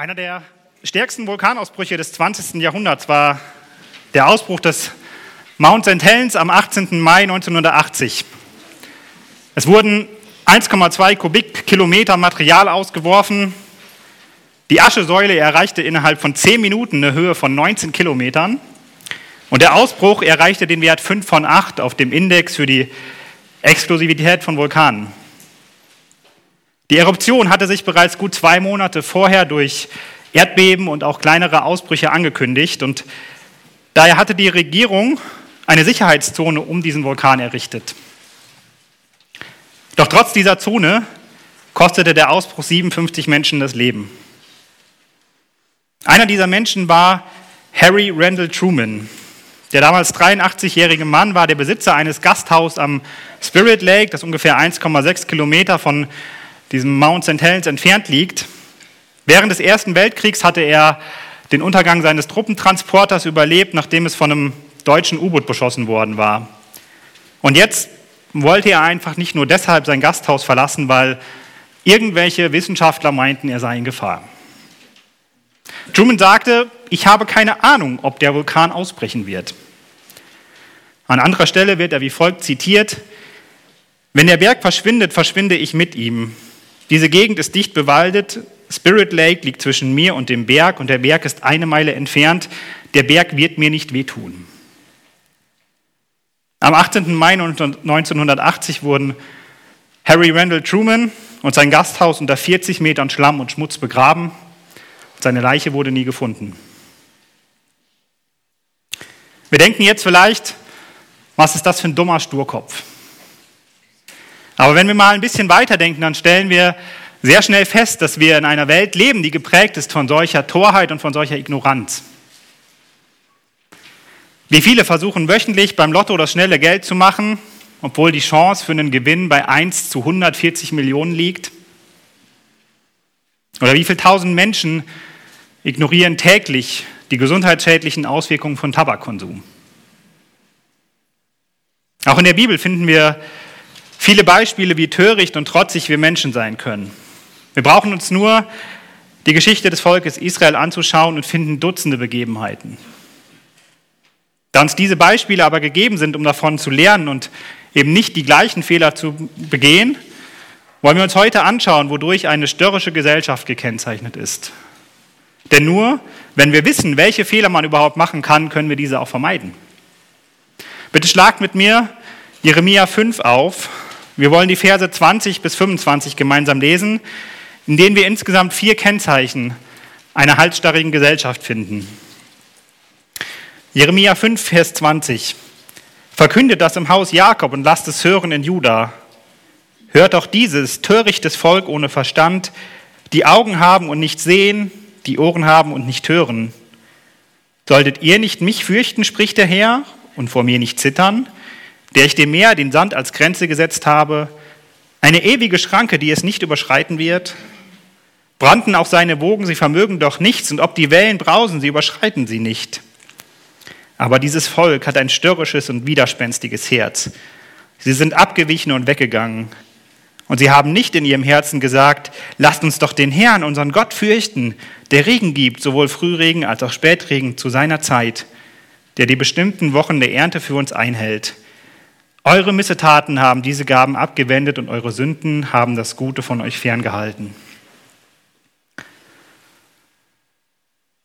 Einer der stärksten Vulkanausbrüche des 20. Jahrhunderts war der Ausbruch des Mount St. Helens am 18. Mai 1980. Es wurden 1,2 Kubikkilometer Material ausgeworfen. Die Aschesäule erreichte innerhalb von 10 Minuten eine Höhe von 19 Kilometern. Und der Ausbruch erreichte den Wert 5 von 8 auf dem Index für die Explosivität von Vulkanen. Die Eruption hatte sich bereits gut zwei Monate vorher durch Erdbeben und auch kleinere Ausbrüche angekündigt und daher hatte die Regierung eine Sicherheitszone um diesen Vulkan errichtet. Doch trotz dieser Zone kostete der Ausbruch 57 Menschen das Leben. Einer dieser Menschen war Harry Randall Truman. Der damals 83-jährige Mann war der Besitzer eines Gasthauses am Spirit Lake, das ungefähr 1,6 Kilometer von diesem Mount St. Helens entfernt liegt. Während des Ersten Weltkriegs hatte er den Untergang seines Truppentransporters überlebt, nachdem es von einem deutschen U-Boot beschossen worden war. Und jetzt wollte er einfach nicht nur deshalb sein Gasthaus verlassen, weil irgendwelche Wissenschaftler meinten, er sei in Gefahr. Truman sagte, ich habe keine Ahnung, ob der Vulkan ausbrechen wird. An anderer Stelle wird er wie folgt zitiert, wenn der Berg verschwindet, verschwinde ich mit ihm. Diese Gegend ist dicht bewaldet. Spirit Lake liegt zwischen mir und dem Berg und der Berg ist eine Meile entfernt. Der Berg wird mir nicht wehtun. Am 18. Mai 1980 wurden Harry Randall Truman und sein Gasthaus unter 40 Metern Schlamm und Schmutz begraben. Seine Leiche wurde nie gefunden. Wir denken jetzt vielleicht, was ist das für ein dummer Sturkopf? Aber wenn wir mal ein bisschen weiterdenken, dann stellen wir sehr schnell fest, dass wir in einer Welt leben, die geprägt ist von solcher Torheit und von solcher Ignoranz. Wie viele versuchen wöchentlich beim Lotto das schnelle Geld zu machen, obwohl die Chance für einen Gewinn bei 1 zu 140 Millionen liegt? Oder wie viele tausend Menschen ignorieren täglich die gesundheitsschädlichen Auswirkungen von Tabakkonsum? Auch in der Bibel finden wir Viele Beispiele, wie töricht und trotzig wir Menschen sein können. Wir brauchen uns nur die Geschichte des Volkes Israel anzuschauen und finden Dutzende Begebenheiten. Da uns diese Beispiele aber gegeben sind, um davon zu lernen und eben nicht die gleichen Fehler zu begehen, wollen wir uns heute anschauen, wodurch eine störrische Gesellschaft gekennzeichnet ist. Denn nur, wenn wir wissen, welche Fehler man überhaupt machen kann, können wir diese auch vermeiden. Bitte schlagt mit mir Jeremia 5 auf, wir wollen die Verse 20 bis 25 gemeinsam lesen, in denen wir insgesamt vier Kennzeichen einer halsstarrigen Gesellschaft finden. Jeremia 5, Vers 20. Verkündet das im Haus Jakob und lasst es hören in Juda. Hört doch dieses törichtes Volk ohne Verstand, die Augen haben und nicht sehen, die Ohren haben und nicht hören. Solltet ihr nicht mich fürchten, spricht der Herr, und vor mir nicht zittern? Der ich dem Meer den Sand als Grenze gesetzt habe, eine ewige Schranke, die es nicht überschreiten wird. Brannten auch seine Wogen, sie vermögen doch nichts, und ob die Wellen brausen, sie überschreiten sie nicht. Aber dieses Volk hat ein störrisches und widerspenstiges Herz. Sie sind abgewichen und weggegangen. Und sie haben nicht in ihrem Herzen gesagt, lasst uns doch den Herrn, unseren Gott, fürchten, der Regen gibt, sowohl Frühregen als auch Spätregen zu seiner Zeit, der die bestimmten Wochen der Ernte für uns einhält eure Missetaten haben diese Gaben abgewendet und eure Sünden haben das Gute von euch ferngehalten.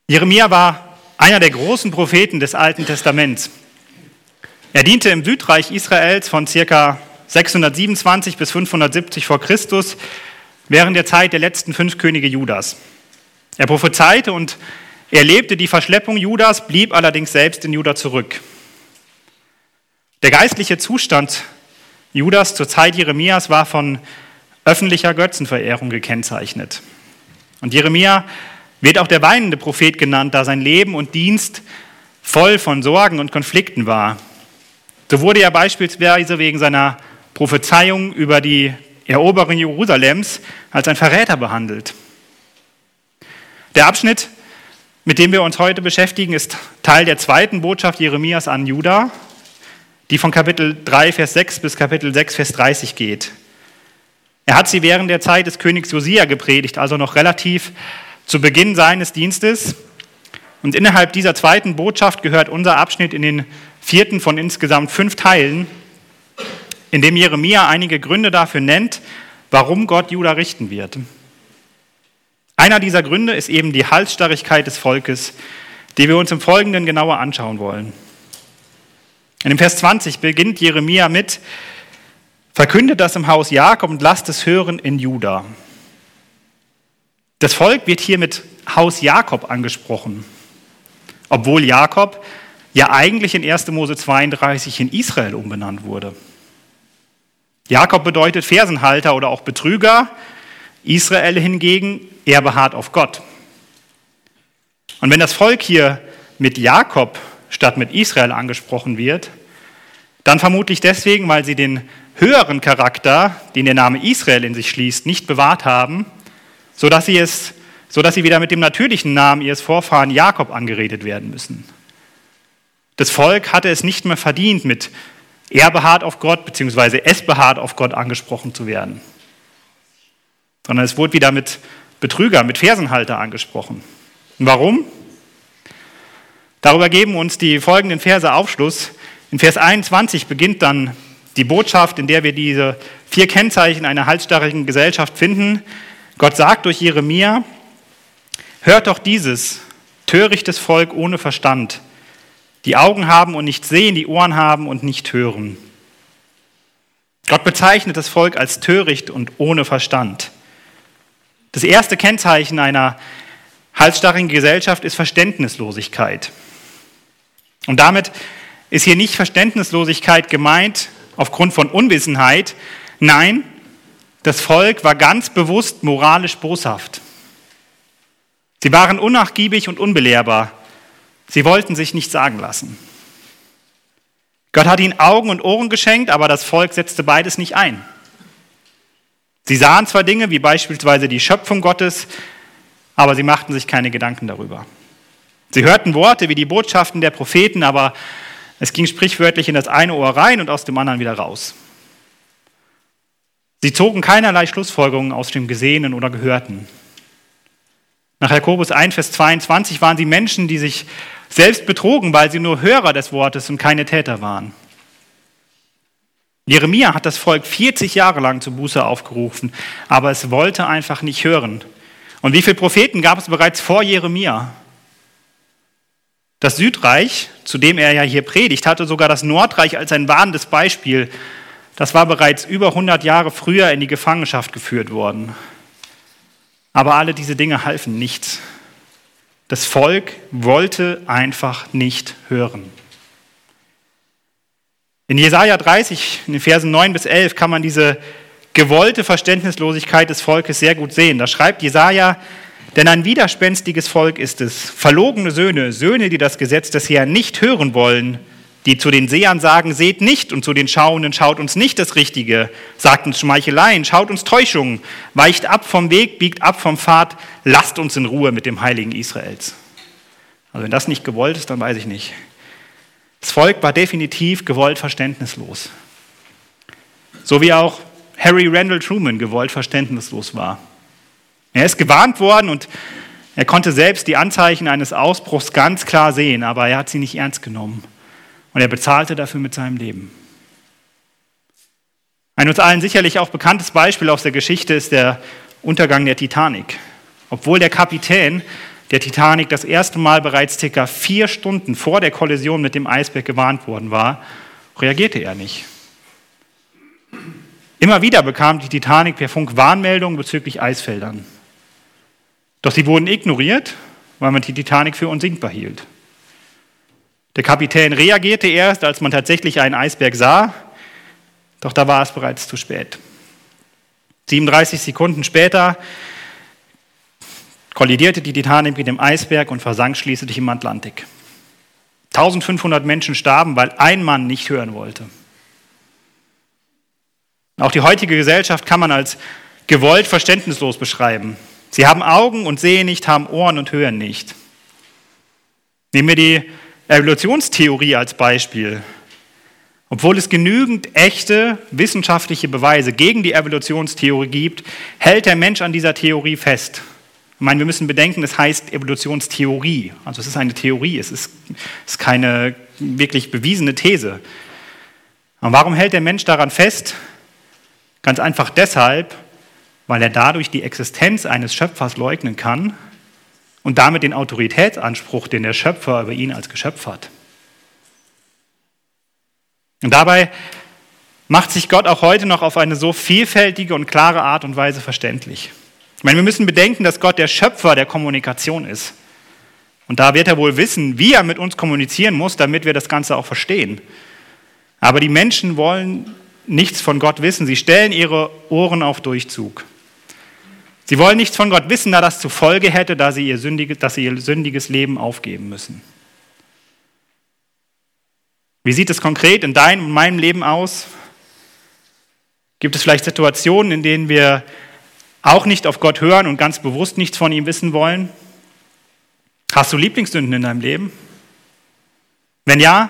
Jeremia war einer der großen Propheten des Alten Testaments. Er diente im Südreich Israels von ca. 627 bis 570 vor Christus während der Zeit der letzten fünf Könige Judas. Er prophezeite und erlebte die Verschleppung Judas, blieb allerdings selbst in Juda zurück. Der geistliche Zustand Judas zur Zeit Jeremias war von öffentlicher Götzenverehrung gekennzeichnet. Und Jeremia wird auch der weinende Prophet genannt, da sein Leben und Dienst voll von Sorgen und Konflikten war. So wurde er beispielsweise wegen seiner Prophezeiung über die Eroberung Jerusalems als ein Verräter behandelt. Der Abschnitt, mit dem wir uns heute beschäftigen, ist Teil der zweiten Botschaft Jeremias an Juda die von Kapitel 3, Vers 6 bis Kapitel 6, Vers 30 geht. Er hat sie während der Zeit des Königs Josia gepredigt, also noch relativ zu Beginn seines Dienstes. Und innerhalb dieser zweiten Botschaft gehört unser Abschnitt in den vierten von insgesamt fünf Teilen, in dem Jeremia einige Gründe dafür nennt, warum Gott Juda richten wird. Einer dieser Gründe ist eben die Halsstarrigkeit des Volkes, die wir uns im Folgenden genauer anschauen wollen. In dem Vers 20 beginnt Jeremia mit, verkündet das im Haus Jakob und lasst es hören in Juda. Das Volk wird hier mit Haus Jakob angesprochen, obwohl Jakob ja eigentlich in 1. Mose 32 in Israel umbenannt wurde. Jakob bedeutet Fersenhalter oder auch Betrüger, Israel hingegen, er beharrt auf Gott. Und wenn das Volk hier mit Jakob statt mit Israel angesprochen wird, dann vermutlich deswegen, weil sie den höheren Charakter, den der Name Israel in sich schließt, nicht bewahrt haben, sodass sie, es, sodass sie wieder mit dem natürlichen Namen ihres Vorfahren Jakob angeredet werden müssen. Das Volk hatte es nicht mehr verdient, mit er beharrt auf Gott, beziehungsweise es beharrt auf Gott angesprochen zu werden, sondern es wurde wieder mit Betrüger, mit Fersenhalter angesprochen. Und warum? Darüber geben uns die folgenden Verse Aufschluss. In Vers 21 beginnt dann die Botschaft, in der wir diese vier Kennzeichen einer halsstarrigen Gesellschaft finden. Gott sagt durch Jeremia, hört doch dieses, törichtes Volk ohne Verstand, die Augen haben und nicht sehen, die Ohren haben und nicht hören. Gott bezeichnet das Volk als töricht und ohne Verstand. Das erste Kennzeichen einer halsstarrigen Gesellschaft ist Verständnislosigkeit. Und damit ist hier nicht Verständnislosigkeit gemeint aufgrund von Unwissenheit. Nein, das Volk war ganz bewusst moralisch boshaft. Sie waren unnachgiebig und unbelehrbar. Sie wollten sich nicht sagen lassen. Gott hat ihnen Augen und Ohren geschenkt, aber das Volk setzte beides nicht ein. Sie sahen zwar Dinge wie beispielsweise die Schöpfung Gottes, aber sie machten sich keine Gedanken darüber. Sie hörten Worte wie die Botschaften der Propheten, aber es ging sprichwörtlich in das eine Ohr rein und aus dem anderen wieder raus. Sie zogen keinerlei Schlussfolgerungen aus dem Gesehenen oder Gehörten. Nach Jakobus 1, Vers 22 waren sie Menschen, die sich selbst betrogen, weil sie nur Hörer des Wortes und keine Täter waren. Jeremia hat das Volk 40 Jahre lang zur Buße aufgerufen, aber es wollte einfach nicht hören. Und wie viele Propheten gab es bereits vor Jeremia? Das Südreich, zu dem er ja hier predigt, hatte sogar das Nordreich als ein warnendes Beispiel. Das war bereits über 100 Jahre früher in die Gefangenschaft geführt worden. Aber alle diese Dinge halfen nichts. Das Volk wollte einfach nicht hören. In Jesaja 30, in den Versen 9 bis 11, kann man diese gewollte Verständnislosigkeit des Volkes sehr gut sehen. Da schreibt Jesaja, denn ein widerspenstiges Volk ist es, verlogene Söhne, Söhne, die das Gesetz des Herrn nicht hören wollen, die zu den Sehern sagen, seht nicht, und zu den Schauenden, schaut uns nicht das Richtige, sagt uns Schmeicheleien, schaut uns Täuschungen, weicht ab vom Weg, biegt ab vom Pfad, lasst uns in Ruhe mit dem Heiligen Israels. Also wenn das nicht gewollt ist, dann weiß ich nicht. Das Volk war definitiv gewollt verständnislos. So wie auch Harry Randall Truman gewollt verständnislos war. Er ist gewarnt worden und er konnte selbst die Anzeichen eines Ausbruchs ganz klar sehen, aber er hat sie nicht ernst genommen. Und er bezahlte dafür mit seinem Leben. Ein uns allen sicherlich auch bekanntes Beispiel aus der Geschichte ist der Untergang der Titanic. Obwohl der Kapitän der Titanic das erste Mal bereits circa vier Stunden vor der Kollision mit dem Eisberg gewarnt worden war, reagierte er nicht. Immer wieder bekam die Titanic per Funk Warnmeldungen bezüglich Eisfeldern. Doch sie wurden ignoriert, weil man die Titanic für unsinkbar hielt. Der Kapitän reagierte erst, als man tatsächlich einen Eisberg sah, doch da war es bereits zu spät. 37 Sekunden später kollidierte die Titanic mit dem Eisberg und versank schließlich im Atlantik. 1500 Menschen starben, weil ein Mann nicht hören wollte. Auch die heutige Gesellschaft kann man als gewollt verständnislos beschreiben. Sie haben Augen und sehen nicht, haben Ohren und hören nicht. Nehmen wir die Evolutionstheorie als Beispiel. Obwohl es genügend echte wissenschaftliche Beweise gegen die Evolutionstheorie gibt, hält der Mensch an dieser Theorie fest. Ich meine, wir müssen bedenken, es heißt Evolutionstheorie. Also es ist eine Theorie, es ist, es ist keine wirklich bewiesene These. Und warum hält der Mensch daran fest? Ganz einfach deshalb, weil er dadurch die Existenz eines Schöpfers leugnen kann und damit den Autoritätsanspruch, den der Schöpfer über ihn als Geschöpf hat. Und dabei macht sich Gott auch heute noch auf eine so vielfältige und klare Art und Weise verständlich. Ich meine, wir müssen bedenken, dass Gott der Schöpfer der Kommunikation ist. Und da wird er wohl wissen, wie er mit uns kommunizieren muss, damit wir das Ganze auch verstehen. Aber die Menschen wollen nichts von Gott wissen. Sie stellen ihre Ohren auf Durchzug. Sie wollen nichts von Gott wissen, da das zur Folge hätte, dass sie ihr sündiges, dass sie ihr sündiges Leben aufgeben müssen. Wie sieht es konkret in deinem und meinem Leben aus? Gibt es vielleicht Situationen, in denen wir auch nicht auf Gott hören und ganz bewusst nichts von ihm wissen wollen? Hast du Lieblingssünden in deinem Leben? Wenn ja,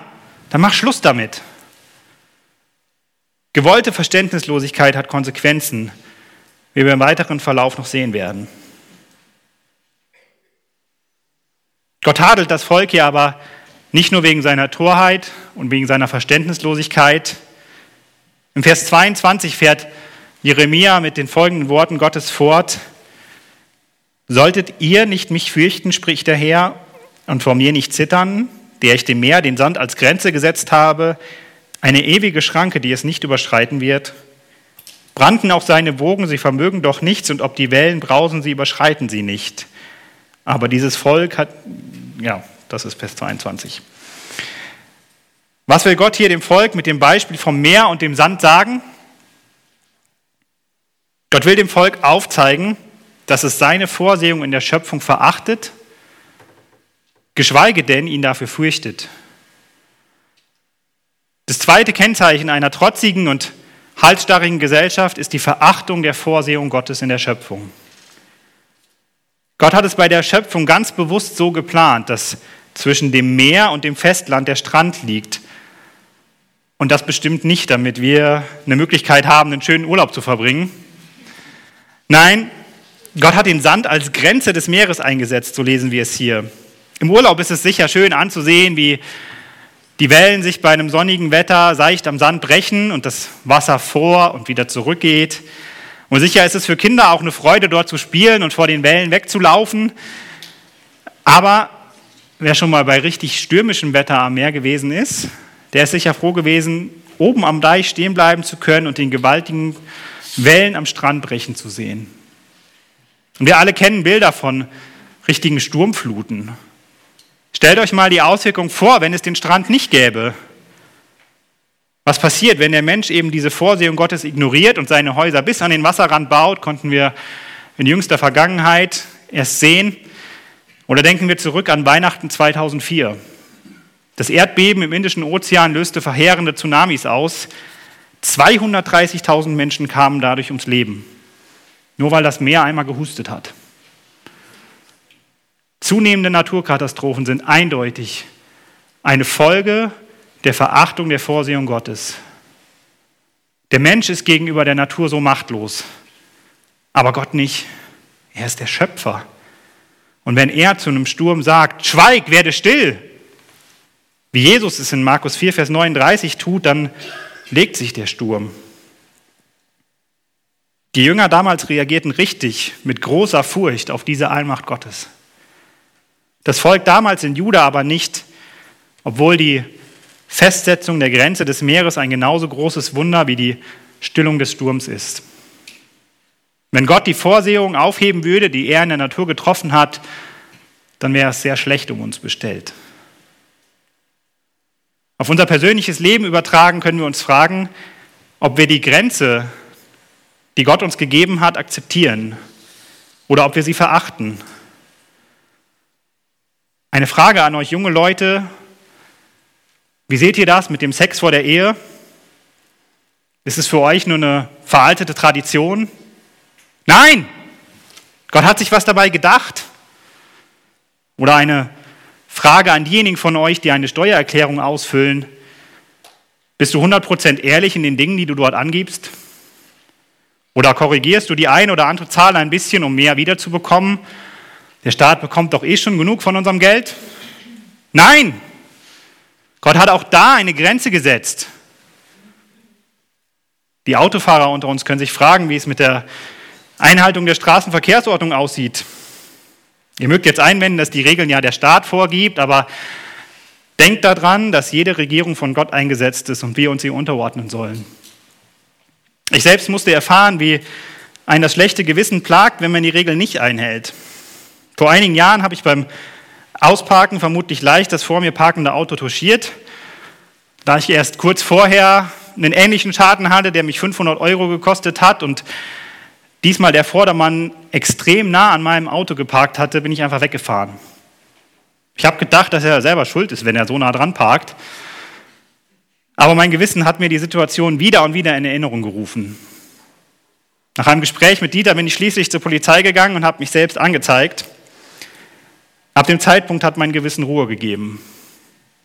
dann mach Schluss damit. Gewollte Verständnislosigkeit hat Konsequenzen, wie wir im weiteren Verlauf noch sehen werden. Gott tadelt das Volk hier aber nicht nur wegen seiner Torheit und wegen seiner Verständnislosigkeit. Im Vers 22 fährt Jeremia mit den folgenden Worten Gottes fort. Solltet ihr nicht mich fürchten, spricht der Herr, und vor mir nicht zittern, der ich dem Meer den Sand als Grenze gesetzt habe, eine ewige Schranke, die es nicht überschreiten wird. Brannten auch seine Wogen, sie vermögen doch nichts, und ob die Wellen brausen, sie überschreiten sie nicht. Aber dieses Volk hat, ja, das ist Vers 22. Was will Gott hier dem Volk mit dem Beispiel vom Meer und dem Sand sagen? Gott will dem Volk aufzeigen, dass es seine Vorsehung in der Schöpfung verachtet, geschweige denn ihn dafür fürchtet. Das zweite Kennzeichen einer trotzigen und halsstarrigen Gesellschaft ist die Verachtung der Vorsehung Gottes in der Schöpfung. Gott hat es bei der Schöpfung ganz bewusst so geplant, dass zwischen dem Meer und dem Festland der Strand liegt. Und das bestimmt nicht, damit wir eine Möglichkeit haben, einen schönen Urlaub zu verbringen. Nein, Gott hat den Sand als Grenze des Meeres eingesetzt, so lesen wir es hier. Im Urlaub ist es sicher schön anzusehen, wie die Wellen sich bei einem sonnigen Wetter seicht am Sand brechen und das Wasser vor und wieder zurückgeht. Und sicher ist es für Kinder auch eine Freude, dort zu spielen und vor den Wellen wegzulaufen. Aber wer schon mal bei richtig stürmischem Wetter am Meer gewesen ist, der ist sicher froh gewesen, oben am Deich stehen bleiben zu können und den gewaltigen Wellen am Strand brechen zu sehen. Und wir alle kennen Bilder von richtigen Sturmfluten. Stellt euch mal die Auswirkung vor, wenn es den Strand nicht gäbe. Was passiert, wenn der Mensch eben diese Vorsehung Gottes ignoriert und seine Häuser bis an den Wasserrand baut, konnten wir in jüngster Vergangenheit erst sehen. Oder denken wir zurück an Weihnachten 2004. Das Erdbeben im Indischen Ozean löste verheerende Tsunamis aus. 230.000 Menschen kamen dadurch ums Leben, nur weil das Meer einmal gehustet hat. Zunehmende Naturkatastrophen sind eindeutig eine Folge der Verachtung der Vorsehung Gottes. Der Mensch ist gegenüber der Natur so machtlos, aber Gott nicht. Er ist der Schöpfer. Und wenn er zu einem Sturm sagt, schweig, werde still, wie Jesus es in Markus 4, Vers 39 tut, dann legt sich der Sturm. Die Jünger damals reagierten richtig mit großer Furcht auf diese Allmacht Gottes. Das Volk damals in Juda aber nicht, obwohl die Festsetzung der Grenze des Meeres ein genauso großes Wunder wie die Stillung des Sturms ist. Wenn Gott die Vorsehung aufheben würde, die er in der Natur getroffen hat, dann wäre es sehr schlecht um uns bestellt. Auf unser persönliches Leben übertragen können wir uns fragen, ob wir die Grenze, die Gott uns gegeben hat, akzeptieren oder ob wir sie verachten. Eine Frage an euch junge Leute. Wie seht ihr das mit dem Sex vor der Ehe? Ist es für euch nur eine veraltete Tradition? Nein! Gott hat sich was dabei gedacht. Oder eine Frage an diejenigen von euch, die eine Steuererklärung ausfüllen. Bist du 100% ehrlich in den Dingen, die du dort angibst? Oder korrigierst du die eine oder andere Zahl ein bisschen, um mehr wiederzubekommen? Der Staat bekommt doch eh schon genug von unserem Geld. Nein, Gott hat auch da eine Grenze gesetzt. Die Autofahrer unter uns können sich fragen, wie es mit der Einhaltung der Straßenverkehrsordnung aussieht. Ihr mögt jetzt einwenden, dass die Regeln ja der Staat vorgibt, aber denkt daran, dass jede Regierung von Gott eingesetzt ist und wir uns ihr unterordnen sollen. Ich selbst musste erfahren, wie ein das schlechte Gewissen plagt, wenn man die Regeln nicht einhält. Vor einigen Jahren habe ich beim Ausparken vermutlich leicht das vor mir parkende Auto touchiert, da ich erst kurz vorher einen ähnlichen Schaden hatte, der mich 500 Euro gekostet hat und diesmal der Vordermann extrem nah an meinem Auto geparkt hatte, bin ich einfach weggefahren. Ich habe gedacht, dass er selber schuld ist, wenn er so nah dran parkt. Aber mein Gewissen hat mir die Situation wieder und wieder in Erinnerung gerufen. Nach einem Gespräch mit Dieter bin ich schließlich zur Polizei gegangen und habe mich selbst angezeigt. Ab dem Zeitpunkt hat mein Gewissen Ruhe gegeben.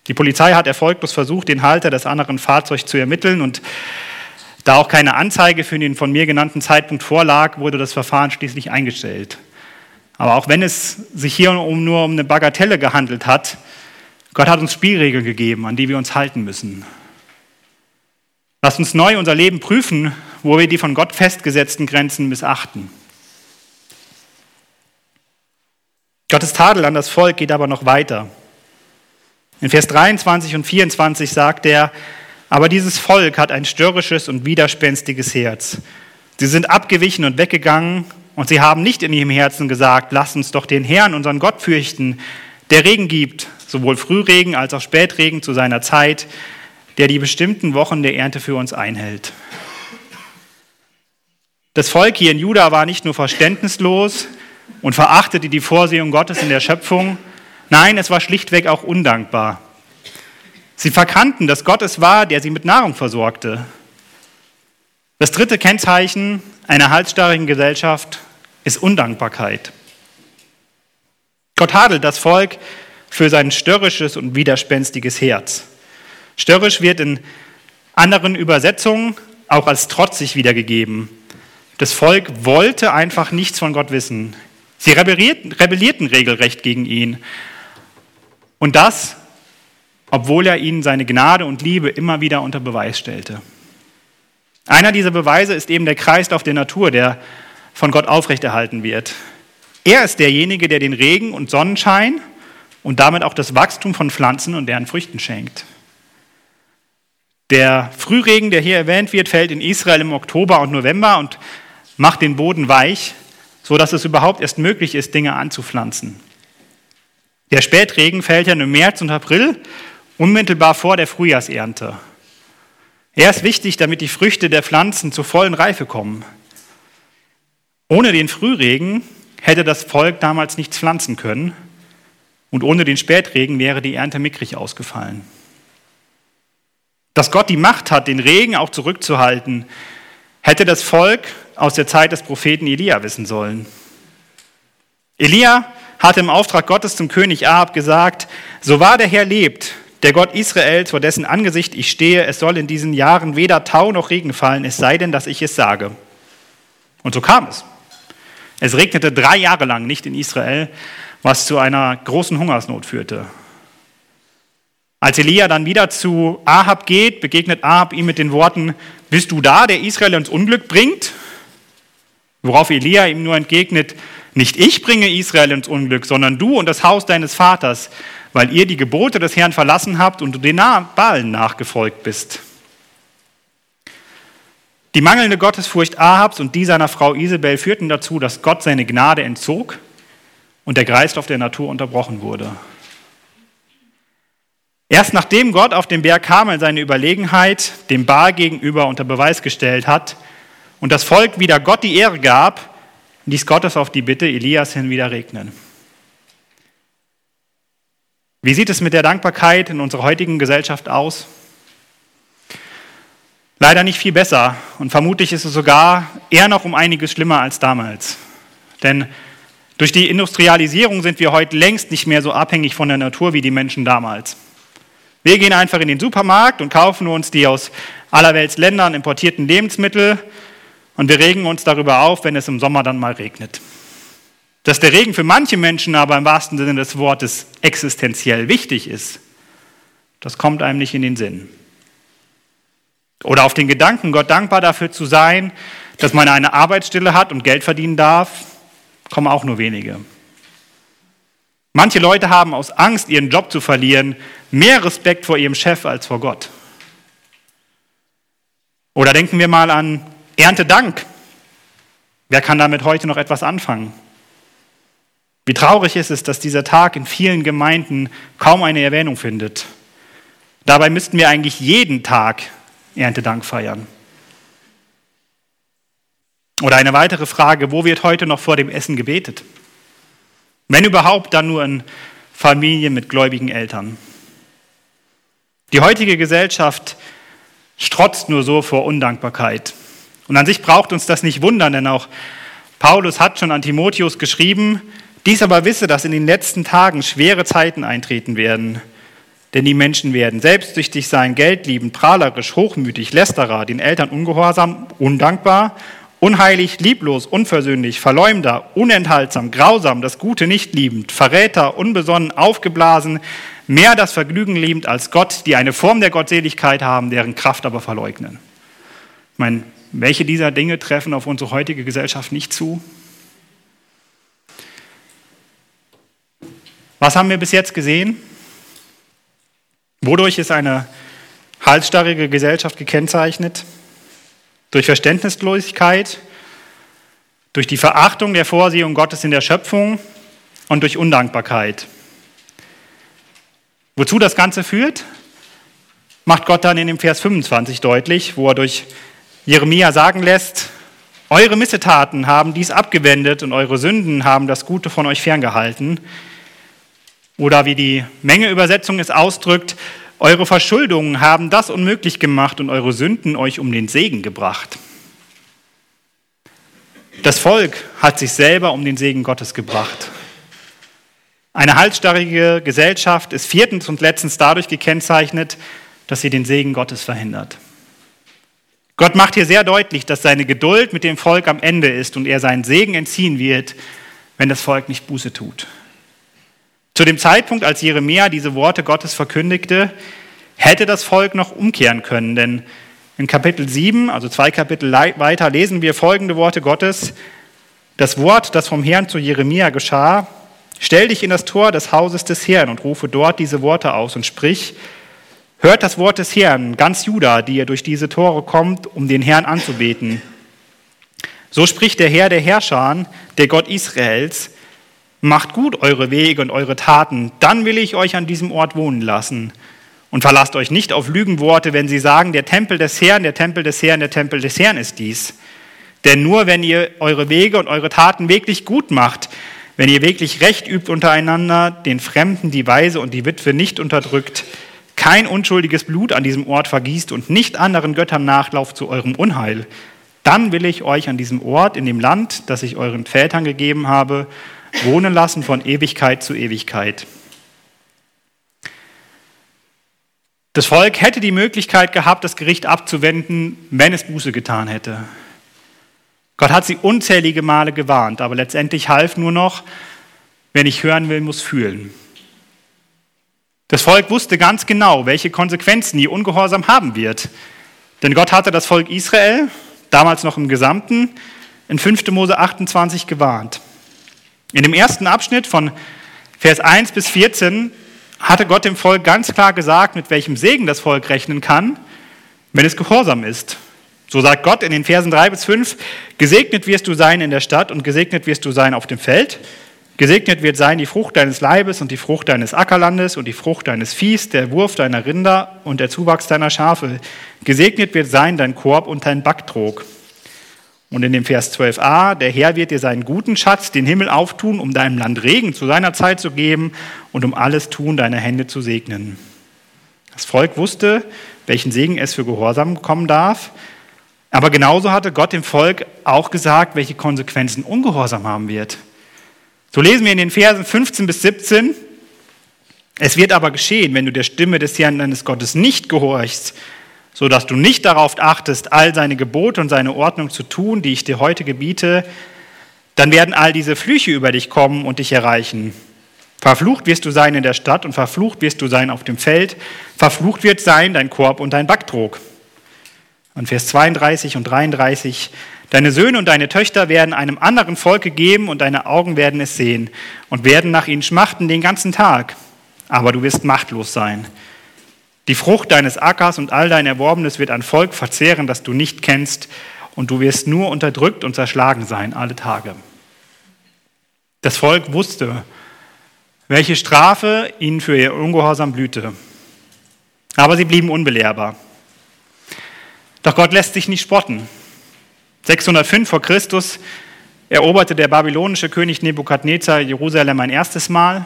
Die Polizei hat erfolglos versucht, den Halter des anderen Fahrzeugs zu ermitteln und da auch keine Anzeige für den von mir genannten Zeitpunkt vorlag, wurde das Verfahren schließlich eingestellt. Aber auch wenn es sich hier um, nur um eine Bagatelle gehandelt hat, Gott hat uns Spielregeln gegeben, an die wir uns halten müssen. Lasst uns neu unser Leben prüfen, wo wir die von Gott festgesetzten Grenzen missachten. Gottes Tadel an das Volk geht aber noch weiter. In Vers 23 und 24 sagt er, aber dieses Volk hat ein störrisches und widerspenstiges Herz. Sie sind abgewichen und weggegangen und sie haben nicht in ihrem Herzen gesagt, lass uns doch den Herrn, unseren Gott fürchten, der Regen gibt, sowohl Frühregen als auch Spätregen zu seiner Zeit, der die bestimmten Wochen der Ernte für uns einhält. Das Volk hier in Juda war nicht nur verständnislos und verachtete die Vorsehung Gottes in der Schöpfung, nein, es war schlichtweg auch undankbar. Sie verkannten, dass Gott es war, der sie mit Nahrung versorgte. Das dritte Kennzeichen einer halsstarrigen Gesellschaft ist Undankbarkeit. Gott tadelt das Volk für sein störrisches und widerspenstiges Herz. Störrisch wird in anderen Übersetzungen auch als trotzig wiedergegeben. Das Volk wollte einfach nichts von Gott wissen. Sie rebellierten, rebellierten regelrecht gegen ihn. Und das obwohl er ihnen seine Gnade und Liebe immer wieder unter Beweis stellte. Einer dieser Beweise ist eben der Kreislauf der Natur, der von Gott aufrechterhalten wird. Er ist derjenige, der den Regen und Sonnenschein und damit auch das Wachstum von Pflanzen und deren Früchten schenkt. Der Frühregen, der hier erwähnt wird, fällt in Israel im Oktober und November und macht den Boden weich, sodass es überhaupt erst möglich ist, Dinge anzupflanzen. Der Spätregen fällt ja im März und April unmittelbar vor der Frühjahrsernte. Er ist wichtig, damit die Früchte der Pflanzen zur vollen Reife kommen. Ohne den Frühregen hätte das Volk damals nichts pflanzen können und ohne den Spätregen wäre die Ernte mickrig ausgefallen. Dass Gott die Macht hat, den Regen auch zurückzuhalten, hätte das Volk aus der Zeit des Propheten Elia wissen sollen. Elia hatte im Auftrag Gottes zum König Ahab gesagt, so wahr der Herr lebt, der Gott Israels, vor dessen Angesicht ich stehe, es soll in diesen Jahren weder Tau noch Regen fallen, es sei denn, dass ich es sage. Und so kam es. Es regnete drei Jahre lang nicht in Israel, was zu einer großen Hungersnot führte. Als Elia dann wieder zu Ahab geht, begegnet Ahab ihm mit den Worten, bist du da, der Israel ins Unglück bringt? Worauf Elia ihm nur entgegnet, nicht ich bringe Israel ins Unglück, sondern du und das Haus deines Vaters weil ihr die Gebote des Herrn verlassen habt und den Balen nachgefolgt bist. Die mangelnde Gottesfurcht Ahabs und die seiner Frau Isabel führten dazu, dass Gott seine Gnade entzog und der Kreislauf der Natur unterbrochen wurde. Erst nachdem Gott auf dem Berg Karmel seine Überlegenheit dem Baal gegenüber unter Beweis gestellt hat und das Volk wieder Gott die Ehre gab, ließ Gott es auf die Bitte Elias hin wieder regnen. Wie sieht es mit der Dankbarkeit in unserer heutigen Gesellschaft aus? Leider nicht viel besser und vermutlich ist es sogar eher noch um einiges schlimmer als damals. Denn durch die Industrialisierung sind wir heute längst nicht mehr so abhängig von der Natur wie die Menschen damals. Wir gehen einfach in den Supermarkt und kaufen uns die aus allerwelts Ländern importierten Lebensmittel und wir regen uns darüber auf, wenn es im Sommer dann mal regnet. Dass der Regen für manche Menschen aber im wahrsten Sinne des Wortes existenziell wichtig ist, das kommt einem nicht in den Sinn. Oder auf den Gedanken, Gott dankbar dafür zu sein, dass man eine Arbeitsstelle hat und Geld verdienen darf, kommen auch nur wenige. Manche Leute haben aus Angst, ihren Job zu verlieren, mehr Respekt vor ihrem Chef als vor Gott. Oder denken wir mal an Erntedank. Wer kann damit heute noch etwas anfangen? Wie traurig ist es, dass dieser Tag in vielen Gemeinden kaum eine Erwähnung findet. Dabei müssten wir eigentlich jeden Tag Erntedank feiern. Oder eine weitere Frage, wo wird heute noch vor dem Essen gebetet? Wenn überhaupt, dann nur in Familien mit gläubigen Eltern. Die heutige Gesellschaft strotzt nur so vor Undankbarkeit. Und an sich braucht uns das nicht wundern, denn auch Paulus hat schon an Timotheus geschrieben, dies aber wisse, dass in den letzten Tagen schwere Zeiten eintreten werden. Denn die Menschen werden selbstsüchtig sein, geldliebend, prahlerisch, hochmütig, lästerer, den Eltern ungehorsam, undankbar, unheilig, lieblos, unversöhnlich, verleumder, unenthaltsam, grausam, das Gute nicht liebend, Verräter, unbesonnen, aufgeblasen, mehr das Vergnügen liebend als Gott, die eine Form der Gottseligkeit haben, deren Kraft aber verleugnen. Ich meine, welche dieser Dinge treffen auf unsere heutige Gesellschaft nicht zu? Was haben wir bis jetzt gesehen? Wodurch ist eine halsstarrige Gesellschaft gekennzeichnet? Durch Verständnislosigkeit, durch die Verachtung der Vorsehung Gottes in der Schöpfung und durch Undankbarkeit. Wozu das Ganze führt, macht Gott dann in dem Vers 25 deutlich, wo er durch Jeremia sagen lässt, eure Missetaten haben dies abgewendet und eure Sünden haben das Gute von euch ferngehalten. Oder wie die Mengeübersetzung es ausdrückt, eure Verschuldungen haben das unmöglich gemacht und eure Sünden euch um den Segen gebracht. Das Volk hat sich selber um den Segen Gottes gebracht. Eine halsstarrige Gesellschaft ist viertens und letztens dadurch gekennzeichnet, dass sie den Segen Gottes verhindert. Gott macht hier sehr deutlich, dass seine Geduld mit dem Volk am Ende ist und er seinen Segen entziehen wird, wenn das Volk nicht Buße tut. Zu dem Zeitpunkt, als Jeremia diese Worte Gottes verkündigte, hätte das Volk noch umkehren können, denn in Kapitel 7, also zwei Kapitel weiter, lesen wir folgende Worte Gottes. Das Wort, das vom Herrn zu Jeremia geschah, stell dich in das Tor des Hauses des Herrn und rufe dort diese Worte aus und sprich, hört das Wort des Herrn, ganz Juda, die ihr durch diese Tore kommt, um den Herrn anzubeten. So spricht der Herr der Herrscher, der Gott Israels, Macht gut eure Wege und eure Taten, dann will ich euch an diesem Ort wohnen lassen. Und verlasst euch nicht auf Lügenworte, wenn sie sagen, der Tempel des Herrn, der Tempel des Herrn, der Tempel des Herrn ist dies. Denn nur wenn ihr eure Wege und eure Taten wirklich gut macht, wenn ihr wirklich Recht übt untereinander, den Fremden, die Weise und die Witwe nicht unterdrückt, kein unschuldiges Blut an diesem Ort vergießt und nicht anderen Göttern nachlauft zu eurem Unheil, dann will ich euch an diesem Ort, in dem Land, das ich euren Vätern gegeben habe, wohnen lassen von Ewigkeit zu Ewigkeit. Das Volk hätte die Möglichkeit gehabt, das Gericht abzuwenden, wenn es Buße getan hätte. Gott hat sie unzählige Male gewarnt, aber letztendlich half nur noch, wer nicht hören will, muss fühlen. Das Volk wusste ganz genau, welche Konsequenzen ihr Ungehorsam haben wird. Denn Gott hatte das Volk Israel, damals noch im Gesamten, in 5. Mose 28 gewarnt. In dem ersten Abschnitt von Vers 1 bis 14 hatte Gott dem Volk ganz klar gesagt, mit welchem Segen das Volk rechnen kann, wenn es gehorsam ist. So sagt Gott in den Versen 3 bis 5, gesegnet wirst du sein in der Stadt und gesegnet wirst du sein auf dem Feld. Gesegnet wird sein die Frucht deines Leibes und die Frucht deines Ackerlandes und die Frucht deines Viehs, der Wurf deiner Rinder und der Zuwachs deiner Schafe. Gesegnet wird sein dein Korb und dein Backtrog. Und in dem Vers 12a, der Herr wird dir seinen guten Schatz, den Himmel auftun, um deinem Land Regen zu seiner Zeit zu geben und um alles Tun deiner Hände zu segnen. Das Volk wusste, welchen Segen es für Gehorsam bekommen darf, aber genauso hatte Gott dem Volk auch gesagt, welche Konsequenzen Ungehorsam haben wird. So lesen wir in den Versen 15 bis 17, es wird aber geschehen, wenn du der Stimme des Herrn deines Gottes nicht gehorchst, so dass du nicht darauf achtest, all seine Gebote und seine Ordnung zu tun, die ich dir heute gebiete, dann werden all diese Flüche über dich kommen und dich erreichen. Verflucht wirst du sein in der Stadt und verflucht wirst du sein auf dem Feld. Verflucht wird sein dein Korb und dein Backtrog. Und Vers 32 und 33. Deine Söhne und deine Töchter werden einem anderen Volk gegeben und deine Augen werden es sehen und werden nach ihnen schmachten den ganzen Tag. Aber du wirst machtlos sein. Die Frucht deines Ackers und all dein Erworbenes wird ein Volk verzehren, das du nicht kennst, und du wirst nur unterdrückt und zerschlagen sein alle Tage. Das Volk wusste, welche Strafe ihnen für ihr Ungehorsam blühte. Aber sie blieben unbelehrbar. Doch Gott lässt sich nicht spotten. 605 vor Christus eroberte der babylonische König Nebukadnezar Jerusalem ein erstes Mal,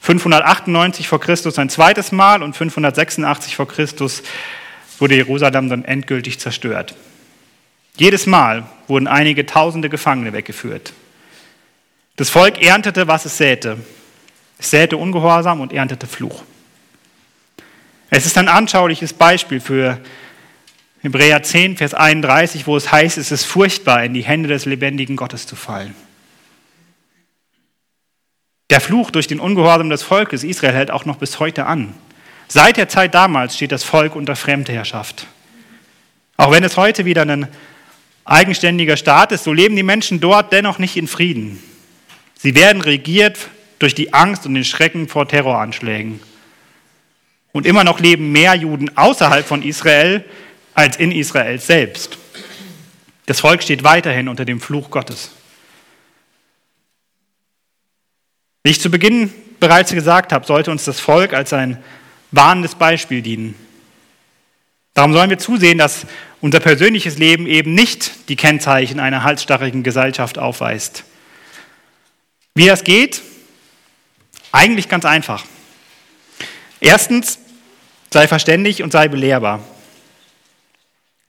598 vor Christus ein zweites Mal und 586 vor Christus wurde Jerusalem dann endgültig zerstört. Jedes Mal wurden einige tausende Gefangene weggeführt. Das Volk erntete, was es säte. Es säte Ungehorsam und erntete Fluch. Es ist ein anschauliches Beispiel für Hebräer 10, Vers 31, wo es heißt, es ist furchtbar, in die Hände des lebendigen Gottes zu fallen. Der Fluch durch den Ungehorsam des Volkes Israel hält auch noch bis heute an. Seit der Zeit damals steht das Volk unter Fremdherrschaft. Auch wenn es heute wieder ein eigenständiger Staat ist, so leben die Menschen dort dennoch nicht in Frieden. Sie werden regiert durch die Angst und den Schrecken vor Terroranschlägen. Und immer noch leben mehr Juden außerhalb von Israel als in Israel selbst. Das Volk steht weiterhin unter dem Fluch Gottes. Wie ich zu Beginn bereits gesagt habe, sollte uns das Volk als ein warnendes Beispiel dienen. Darum sollen wir zusehen, dass unser persönliches Leben eben nicht die Kennzeichen einer halsstarrigen Gesellschaft aufweist. Wie das geht, eigentlich ganz einfach. Erstens, sei verständig und sei belehrbar.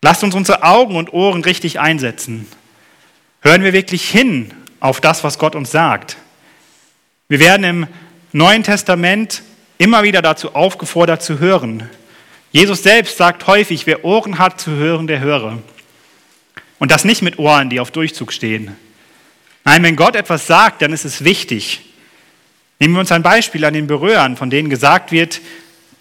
Lasst uns unsere Augen und Ohren richtig einsetzen. Hören wir wirklich hin auf das, was Gott uns sagt. Wir werden im Neuen Testament immer wieder dazu aufgefordert zu hören. Jesus selbst sagt häufig, wer Ohren hat zu hören, der höre. Und das nicht mit Ohren, die auf Durchzug stehen. Nein, wenn Gott etwas sagt, dann ist es wichtig. Nehmen wir uns ein Beispiel an den Berührern, von denen gesagt wird,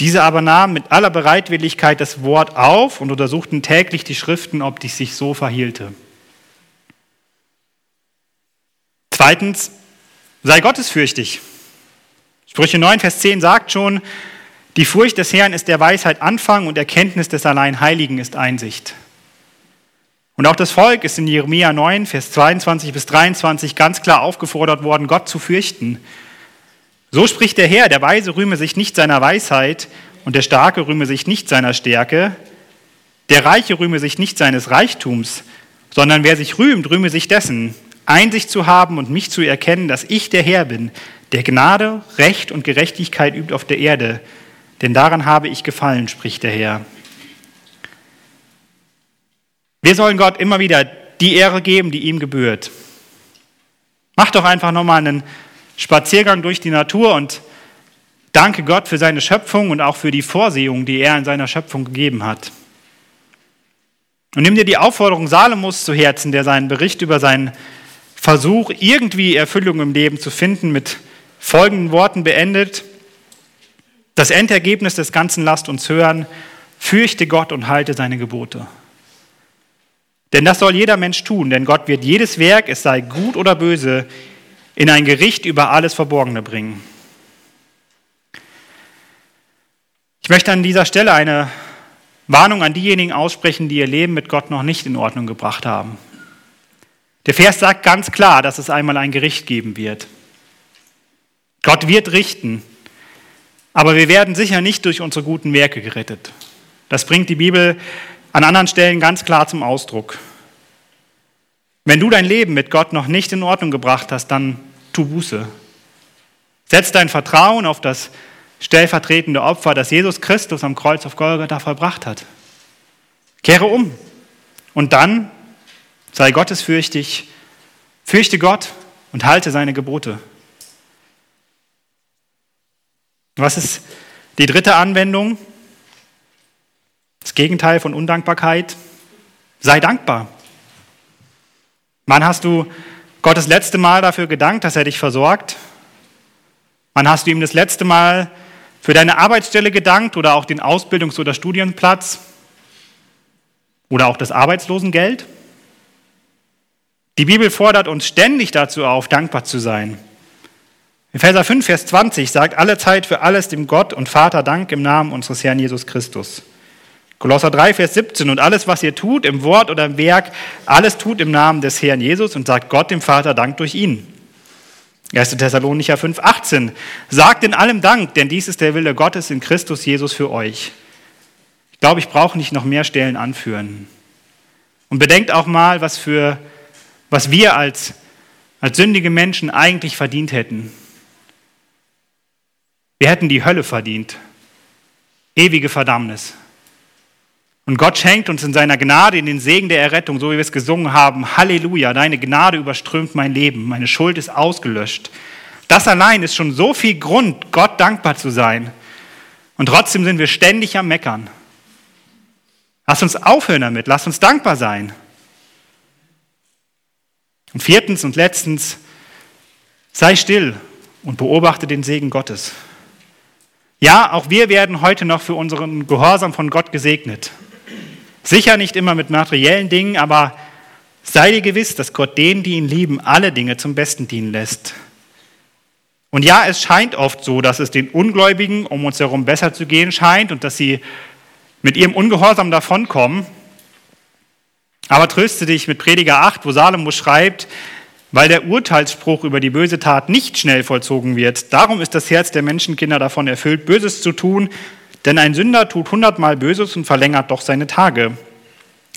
diese aber nahmen mit aller Bereitwilligkeit das Wort auf und untersuchten täglich die Schriften, ob dies sich so verhielte. Zweitens, sei gottesfürchtig. Sprüche 9, Vers 10 sagt schon, die Furcht des Herrn ist der Weisheit Anfang und Erkenntnis des allein Heiligen ist Einsicht. Und auch das Volk ist in Jeremia 9, Vers 22 bis 23 ganz klar aufgefordert worden, Gott zu fürchten so spricht der Herr, der Weise rühme sich nicht seiner Weisheit und der Starke rühme sich nicht seiner Stärke, der Reiche rühme sich nicht seines Reichtums, sondern wer sich rühmt, rühme sich dessen, Einsicht zu haben und mich zu erkennen, dass ich der Herr bin, der Gnade, Recht und Gerechtigkeit übt auf der Erde, denn daran habe ich gefallen, spricht der Herr. Wir sollen Gott immer wieder die Ehre geben, die ihm gebührt. Mach doch einfach nochmal einen Spaziergang durch die Natur und danke Gott für seine Schöpfung und auch für die Vorsehung, die er in seiner Schöpfung gegeben hat. Und nimm dir die Aufforderung Salomos zu Herzen, der seinen Bericht über seinen Versuch, irgendwie Erfüllung im Leben zu finden, mit folgenden Worten beendet. Das Endergebnis des Ganzen lasst uns hören, fürchte Gott und halte seine Gebote. Denn das soll jeder Mensch tun, denn Gott wird jedes Werk, es sei gut oder böse, in ein Gericht über alles Verborgene bringen. Ich möchte an dieser Stelle eine Warnung an diejenigen aussprechen, die ihr Leben mit Gott noch nicht in Ordnung gebracht haben. Der Vers sagt ganz klar, dass es einmal ein Gericht geben wird. Gott wird richten, aber wir werden sicher nicht durch unsere guten Werke gerettet. Das bringt die Bibel an anderen Stellen ganz klar zum Ausdruck. Wenn du dein Leben mit Gott noch nicht in Ordnung gebracht hast, dann tu Buße. Setz dein Vertrauen auf das stellvertretende Opfer, das Jesus Christus am Kreuz auf Golgatha vollbracht hat. Kehre um und dann sei gottesfürchtig, fürchte Gott und halte seine Gebote. Was ist die dritte Anwendung? Das Gegenteil von Undankbarkeit. Sei dankbar. Wann hast du Gott das letzte Mal dafür gedankt, dass er dich versorgt? Wann hast du ihm das letzte Mal für deine Arbeitsstelle gedankt oder auch den Ausbildungs- oder Studienplatz oder auch das Arbeitslosengeld? Die Bibel fordert uns ständig dazu auf, dankbar zu sein. Epheser 5, Vers 20 sagt, alle Zeit für alles dem Gott und Vater Dank im Namen unseres Herrn Jesus Christus. Kolosser 3, Vers 17, und alles, was ihr tut, im Wort oder im Werk, alles tut im Namen des Herrn Jesus und sagt Gott dem Vater Dank durch ihn. 1. Thessalonicher 5, 18, sagt in allem Dank, denn dies ist der Wille Gottes in Christus Jesus für euch. Ich glaube, ich brauche nicht noch mehr Stellen anführen. Und bedenkt auch mal, was, für, was wir als, als sündige Menschen eigentlich verdient hätten. Wir hätten die Hölle verdient. Ewige Verdammnis. Und Gott schenkt uns in seiner Gnade in den Segen der Errettung, so wie wir es gesungen haben. Halleluja, deine Gnade überströmt mein Leben, meine Schuld ist ausgelöscht. Das allein ist schon so viel Grund, Gott dankbar zu sein. Und trotzdem sind wir ständig am Meckern. Lass uns aufhören damit, lass uns dankbar sein. Und viertens und letztens, sei still und beobachte den Segen Gottes. Ja, auch wir werden heute noch für unseren Gehorsam von Gott gesegnet. Sicher nicht immer mit materiellen Dingen, aber sei dir gewiss, dass Gott denen, die ihn lieben, alle Dinge zum Besten dienen lässt. Und ja, es scheint oft so, dass es den Ungläubigen um uns herum besser zu gehen scheint und dass sie mit ihrem Ungehorsam davonkommen. Aber tröste dich mit Prediger 8, wo Salomo schreibt, weil der Urteilsspruch über die böse Tat nicht schnell vollzogen wird. Darum ist das Herz der Menschenkinder davon erfüllt, Böses zu tun, denn ein Sünder tut hundertmal Böses und verlängert doch seine Tage.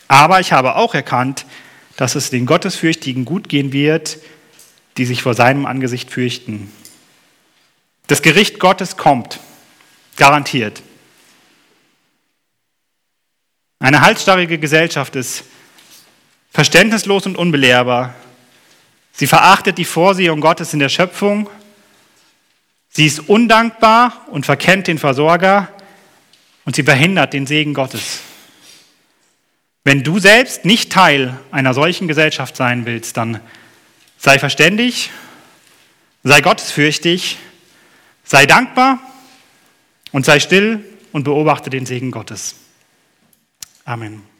Aber ich habe auch erkannt, dass es den Gottesfürchtigen gut gehen wird, die sich vor seinem Angesicht fürchten. Das Gericht Gottes kommt, garantiert. Eine halsstarrige Gesellschaft ist verständnislos und unbelehrbar. Sie verachtet die Vorsehung Gottes in der Schöpfung. Sie ist undankbar und verkennt den Versorger und sie verhindert den Segen Gottes. Wenn du selbst nicht Teil einer solchen Gesellschaft sein willst, dann sei verständig, sei gottesfürchtig, sei dankbar und sei still und beobachte den Segen Gottes. Amen.